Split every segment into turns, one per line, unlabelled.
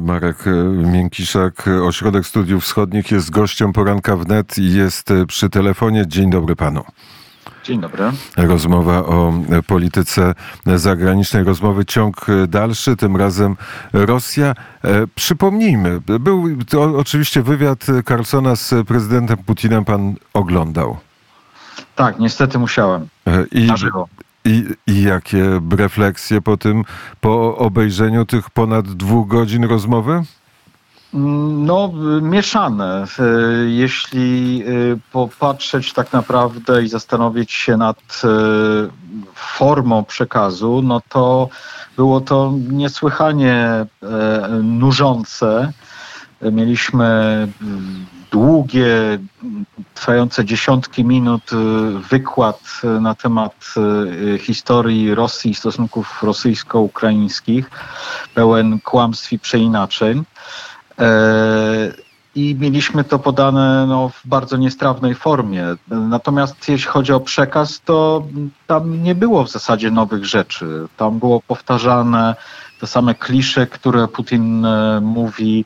Marek Miękiszak, Ośrodek Studiów Wschodnich jest gościem poranka wnet i jest przy telefonie. Dzień dobry panu.
Dzień dobry.
Rozmowa o polityce zagranicznej, rozmowy ciąg dalszy, tym razem Rosja. Przypomnijmy, był to oczywiście wywiad Carlsona z prezydentem Putinem, pan oglądał.
Tak, niestety musiałem. I, na żywo.
I, I jakie refleksje po tym, po obejrzeniu tych ponad dwóch godzin rozmowy?
No, mieszane. Jeśli y, popatrzeć tak naprawdę i zastanowić się nad y, formą przekazu, no to było to niesłychanie e, nużące. Mieliśmy długie, trwające dziesiątki minut y, wykład y, na temat y, historii Rosji i stosunków rosyjsko-ukraińskich, pełen kłamstw i przeinaczeń. E, I mieliśmy to podane no, w bardzo niestrawnej formie. Natomiast jeśli chodzi o przekaz, to tam nie było w zasadzie nowych rzeczy. Tam było powtarzane te same klisze, które Putin e, mówi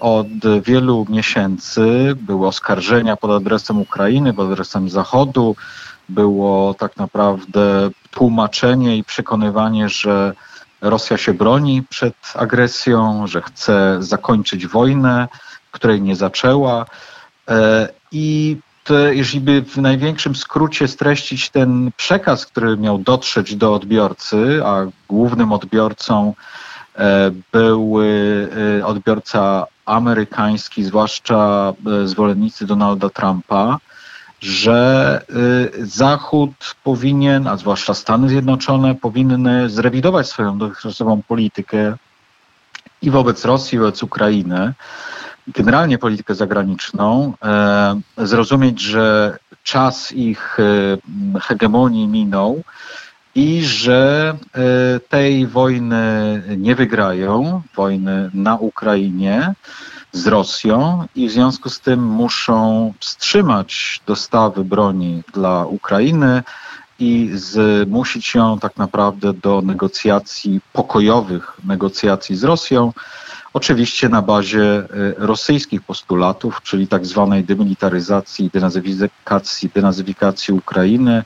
od wielu miesięcy. Były oskarżenia pod adresem Ukrainy, pod adresem Zachodu. Było tak naprawdę tłumaczenie i przekonywanie, że Rosja się broni przed agresją, że chce zakończyć wojnę, której nie zaczęła. E, I jeżeli by w największym skrócie streścić ten przekaz, który miał dotrzeć do odbiorcy, a głównym odbiorcą E, był e, odbiorca amerykański, zwłaszcza e, zwolennicy Donalda Trumpa, że Zachód powinien, a zwłaszcza Stany Zjednoczone, powinny zrewidować swoją dotychczasową politykę i wobec Rosji, i wobec Ukrainy, generalnie politykę zagraniczną, zrozumieć, że czas ich hegemonii minął i że e, tej wojny nie wygrają, wojny na Ukrainie z Rosją i w związku z tym muszą wstrzymać dostawy broni dla Ukrainy i zmusić ją tak naprawdę do negocjacji pokojowych, negocjacji z Rosją, oczywiście na bazie e, rosyjskich postulatów, czyli tak zwanej demilitaryzacji, denazyfikacji, denazyfikacji Ukrainy,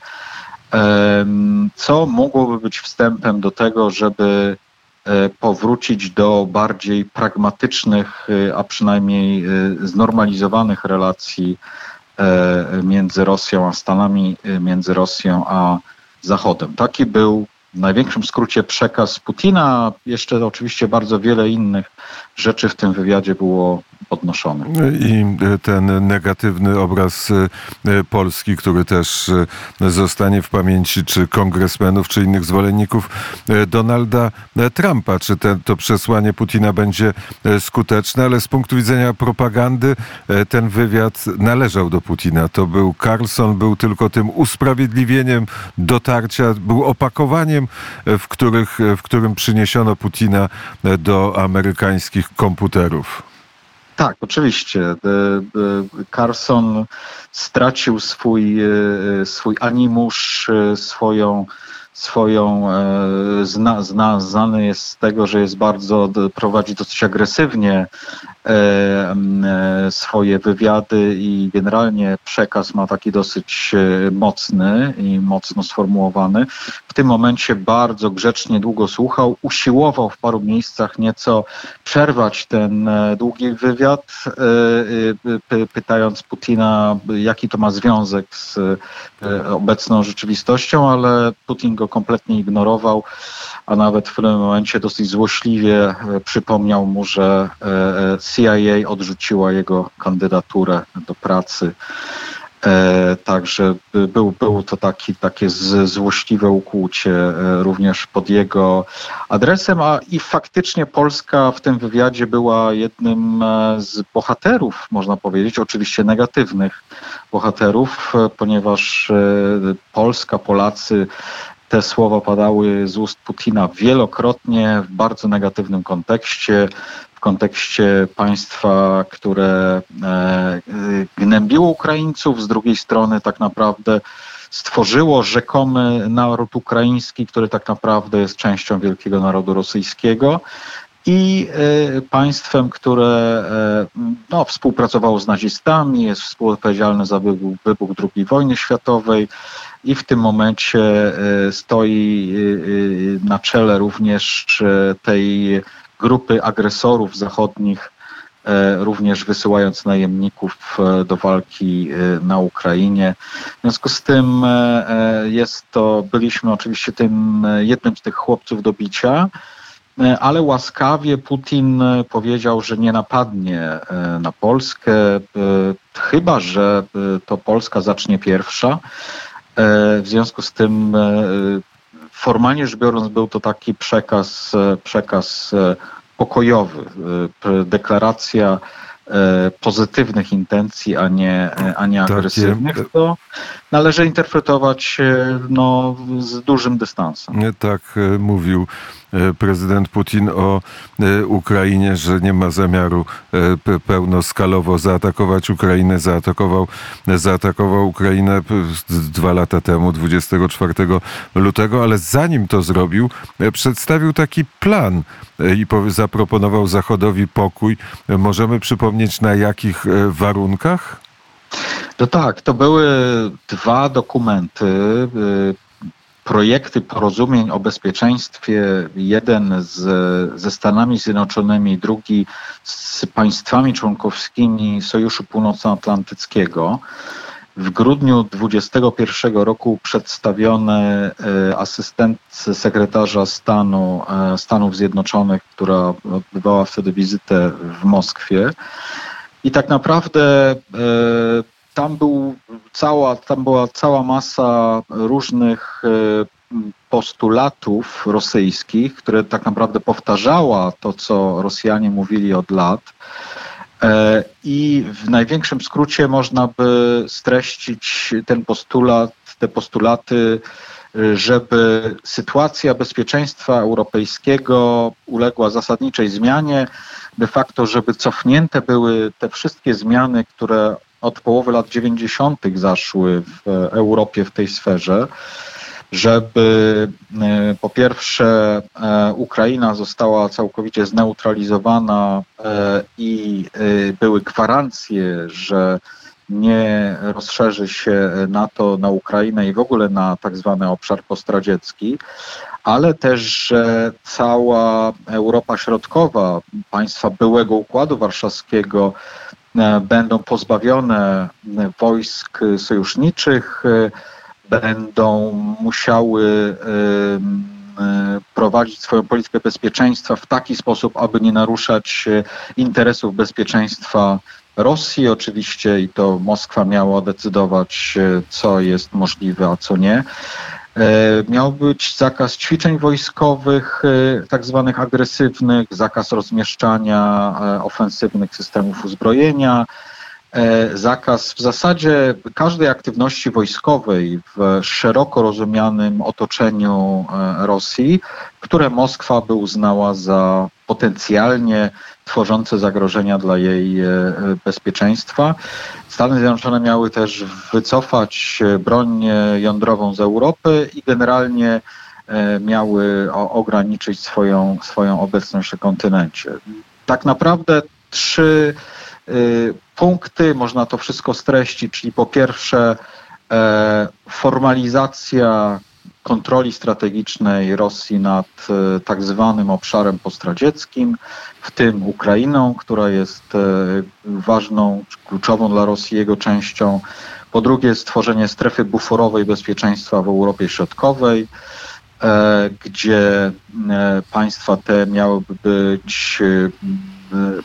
co mogłoby być wstępem do tego, żeby e, powrócić do bardziej pragmatycznych, e, a przynajmniej e, znormalizowanych relacji między Rosją a Stanami, między Rosją a Zachodem. Taki był w największym skrócie przekaz Putina. Jeszcze oczywiście bardzo wiele innych rzeczy w tym wywiadzie było podnoszone.
I ten negatywny obraz e, Polski, który też e, zostanie w pamięci czy kongresmenów, czy innych zwolenników e, Donalda Trumpa. Czy to przesłanie Putina będzie skuteczne, ale z punktu widzenia propagandy ten wywiad należał do Putina. To był Carlson, był tylko tym usprawiedliwieniem dotarcia, był opakowaniem, w, których, w którym przyniesiono Putina do amerykańskich komputerów.
Tak, oczywiście. E, e, Carson stracił swój, e, swój animusz, swoją swoją, e, zna, zna, znany jest z tego, że jest bardzo, prowadzi dosyć agresywnie e, e, swoje wywiady i generalnie przekaz ma taki dosyć mocny i mocno sformułowany. W tym momencie bardzo grzecznie długo słuchał, usiłował w paru miejscach nieco przerwać ten długi wywiad, pytając Putina, jaki to ma związek z obecną rzeczywistością, ale Putin go kompletnie ignorował, a nawet w pewnym momencie dosyć złośliwie e, przypomniał mu, że e, e, CIA odrzuciła jego kandydaturę do pracy. Także był, było to taki, takie złośliwe ukłucie również pod jego adresem, a i faktycznie Polska w tym wywiadzie była jednym z bohaterów, można powiedzieć, oczywiście negatywnych bohaterów, ponieważ Polska, Polacy te słowa padały z ust Putina wielokrotnie w bardzo negatywnym kontekście, kontekście państwa, które e, gnębiło Ukraińców, z drugiej strony tak naprawdę stworzyło rzekomy naród ukraiński, który tak naprawdę jest częścią wielkiego narodu rosyjskiego. i państwem, które no, współpracowało z nazistami, jest współodpowiedzialne za wybuch II wojny światowej i w tym momencie stoi na czele również tej grupy agresorów zachodnich, e, również wysyłając najemników e, do walki e, na Ukrainie. W związku z tym jest to, byliśmy oczywiście tym jednym z tych chłopców do bicia, ale łaskawie Putin powiedział, że nie napadnie na Polskę, chyba że to Polska zacznie pierwsza. W związku z tym formalnie rzecz biorąc był to taki przekaz, przekaz pokojowy, deklaracja e, pozytywnych intencji, a nie, a nie agresywnych, to należy interpretować e, no, z dużym dystansem.
Tak e, mówił E, prezydent Putin o e, Ukrainie, że nie ma zamiaru e, pełnoskalowo zaatakować Ukrainę. Zaatakował, zaatakował Ukrainę dwa lata temu, 24 lutego, ale zanim to zrobił, przedstawił taki plan i zaproponował Zachodowi pokój. Możemy przypomnieć na jakich warunkach?
No tak, to były dwa dokumenty projekty porozumień o bezpieczeństwie, jeden z, ze Stanami Zjednoczonymi, drugi z państwami członkowskimi Sojuszu Północnoatlantyckiego. W grudniu 2021 roku przedstawione e, asystent sekretarza stanu e, Stanów Zjednoczonych, która odbywała wtedy wizytę w Moskwie. I tak naprawdę e, tam, był cała, tam była cała masa różnych e, postulatów rosyjskich, które tak naprawdę powtarzała to, co Rosjanie mówili od lat. E, I w największym skrócie można by streścić ten postulat, te postulaty, żeby sytuacja bezpieczeństwa europejskiego uległa zasadniczej zmianie, de facto, żeby cofnięte były te wszystkie zmiany, które od połowy lat 90. zaszły w Europie w tej sferze, żeby e, po pierwsze e, Ukraina została całkowicie zneutralizowana e, i były gwarancje, że nie rozszerzy się NATO na Ukrainę i w ogóle na tak zwany obszar postradziecki, ale też, że cała Europa Środkowa, państwa byłego Układu Warszawskiego będą pozbawione wojsk sojuszniczych, e, będą musiały e, prowadzić swoją politykę bezpieczeństwa w taki sposób, aby nie naruszać interesów bezpieczeństwa Rosji oczywiście i to Moskwa miała decydować, co jest możliwe, a co nie. E, miał być zakaz ćwiczeń wojskowych, e, tak zwanych agresywnych, zakaz rozmieszczania e, ofensywnych systemów uzbrojenia, zakaz w zasadzie każdej aktywności wojskowej w szeroko rozumianym otoczeniu Rosji, które Moskwa by uznała za potencjalnie tworzące zagrożenia dla jej bezpieczeństwa. Stany Zjednoczone miały też wycofać broń jądrową z Europy i generalnie e, miały ograniczyć swoją, swoją obecność na kontynencie. Tak naprawdę trzy e, punkty, można to wszystko streścić, czyli po pierwsze e, formalizacja kontroli strategicznej Rosji nad e, tak zwanym obszarem postradzieckim, w tym Ukrainą, która jest e, ważną, kluczową dla Rosji jego częścią. Po drugie, stworzenie strefy buforowej bezpieczeństwa w Europie Środkowej, e, gdzie państwa te miałyby być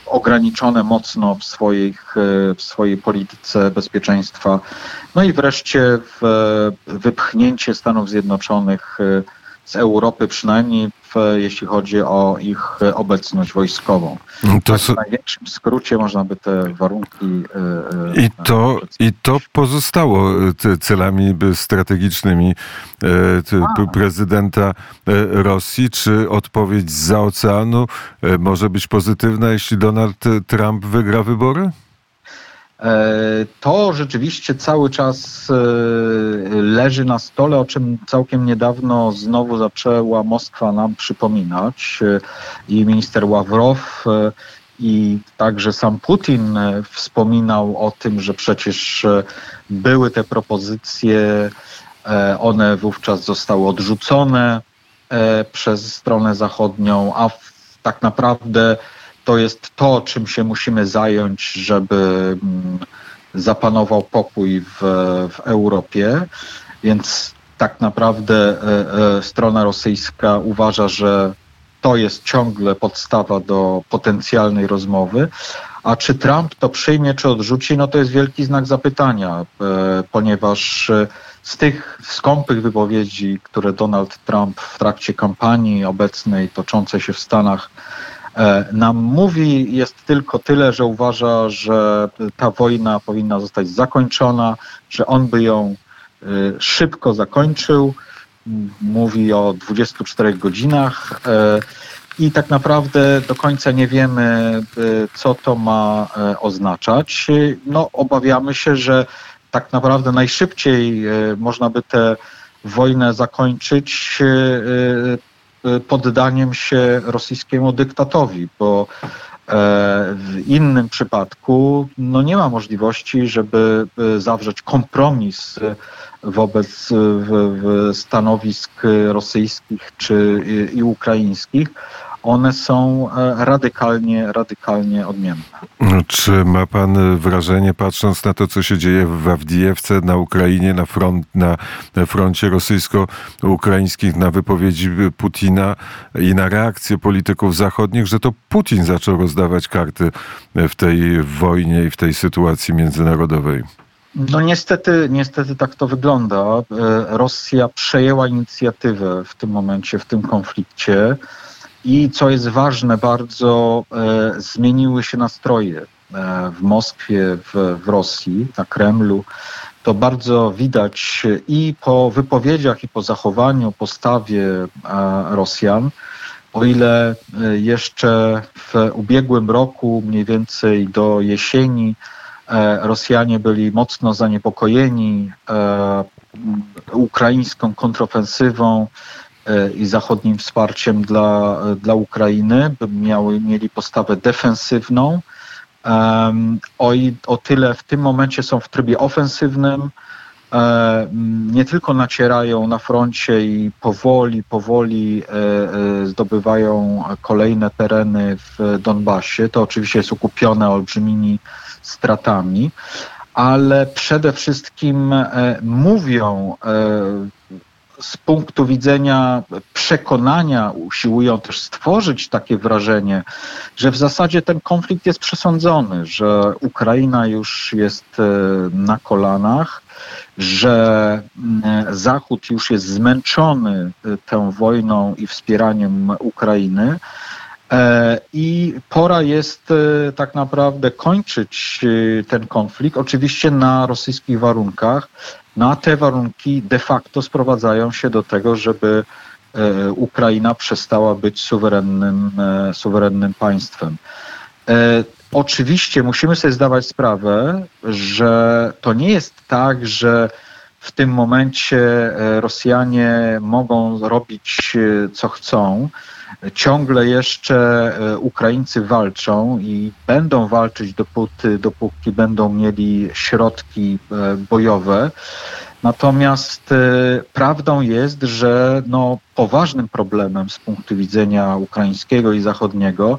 ograniczone mocno w, swoich, y, w swojej polityce bezpieczeństwa. No i wreszcie w, wypchnięcie Stanów Zjednoczonych z Europy, przynajmniej jeśli chodzi o ich obecność wojskową. To tak w największym skrócie można by te warunki.
E, e, I to, i to pozostało celami strategicznymi e, prezydenta Rosji. Czy odpowiedź za oceanu może być pozytywna, jeśli Donald Trump wygra wybory?
To rzeczywiście cały czas leży na stole, o czym całkiem niedawno znowu zaczęła Moskwa nam przypominać i minister Ławrow i także sam Putin wspominał o tym, że przecież były te propozycje, one wówczas zostały odrzucone przez stronę zachodnią, a tak naprawdę to jest to, czym się musimy zająć, żeby mm, zapanował pokój w, w Europie. Więc tak naprawdę e, e, strona rosyjska uważa, że to jest ciągle podstawa do potencjalnej rozmowy. A czy Trump to przyjmie, czy odrzuci, no to jest wielki znak zapytania, e, ponieważ z tych skąpych wypowiedzi, które Donald Trump w trakcie kampanii obecnej toczącej się w Stanach nam mówi, jest tylko tyle, że uważa, że ta wojna powinna zostać zakończona, że on by ją e, szybko zakończył. Mówi o 24 godzinach e, i tak naprawdę do końca nie wiemy, co to ma oznaczać. No, obawiamy się, że tak naprawdę najszybciej można by tę wojnę zakończyć poddaniem się rosyjskiemu dyktatowi, bo e, w innym przypadku no nie ma możliwości, żeby y, zawrzeć kompromis wobec stanowisk rosyjskich czy i ukraińskich, one są e, radykalnie, radykalnie odmienne.
Czy ma pan wrażenie, patrząc na to, co się dzieje w Awdijewce, na Ukrainie, na, front, na froncie rosyjsko-ukraińskich, na wypowiedzi Putina i na reakcję polityków zachodnich, że to Putin zaczął rozdawać karty w tej wojnie i w tej sytuacji międzynarodowej?
No niestety, niestety tak to wygląda. E, Rosja przejęła inicjatywę w tym momencie, w tym konflikcie. I co jest ważne, bardzo e, zmieniły się nastroje e, w Moskwie, w, w Rosji, na Kremlu. To bardzo widać i po wypowiedziach, i po zachowaniu, postawie e, Rosjan. O ile e, jeszcze w ubiegłym roku, mniej więcej do jesieni, Rosjanie byli mocno zaniepokojeni ukraińską kontrofensywą, i zachodnim wsparciem dla, dla Ukrainy, by miały, mieli postawę defensywną. O, o tyle w tym momencie są w trybie ofensywnym. E, nie tylko nacierają na froncie i powoli, powoli e, zdobywają kolejne tereny w Donbasie. To oczywiście jest ukupione olbrzymimi stratami, ale przede wszystkim mówią z punktu widzenia przekonania usiłują też stworzyć takie wrażenie, że w zasadzie ten konflikt jest przesądzony, że Ukraina już jest e, na kolanach, że Zachód już jest zmęczony e, tą wojną i wspieraniem Ukrainy. E, I pora jest tak naprawdę kończyć ten konflikt, oczywiście na rosyjskich warunkach, no a te warunki de facto sprowadzają się do tego, żeby e, Ukraina przestała być suwerennym, e, suwerennym państwem. E, oczywiście musimy sobie zdawać sprawę, że to nie jest tak, że w tym momencie Rosjanie mogą robić co chcą. Ciągle jeszcze Ukraińcy walczą i będą walczyć dopóty, dopóki będą mieli środki bojowe. Natomiast e, prawdą jest, że no, poważnym problemem z punktu widzenia ukraińskiego i zachodniego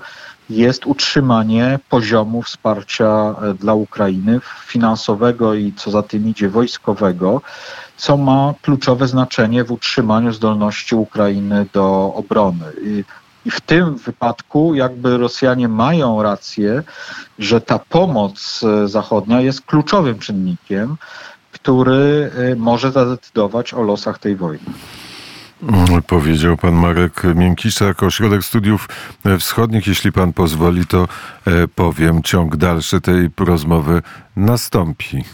jest utrzymanie poziomu wsparcia e, dla Ukrainy finansowego i co za tym idzie wojskowego, co ma kluczowe znaczenie w utrzymaniu zdolności Ukrainy do obrony. I w tym wypadku jakby Rosjanie mają rację, że ta pomoc e, zachodnia jest kluczowym czynnikiem, który y, może zadecydować o losach tej wojny.
Powiedział pan Marek Miękiszak, Ośrodek Studiów Wschodnich. Jeśli pan pozwoli, to e, powiem, ciąg dalszy tej rozmowy nastąpi.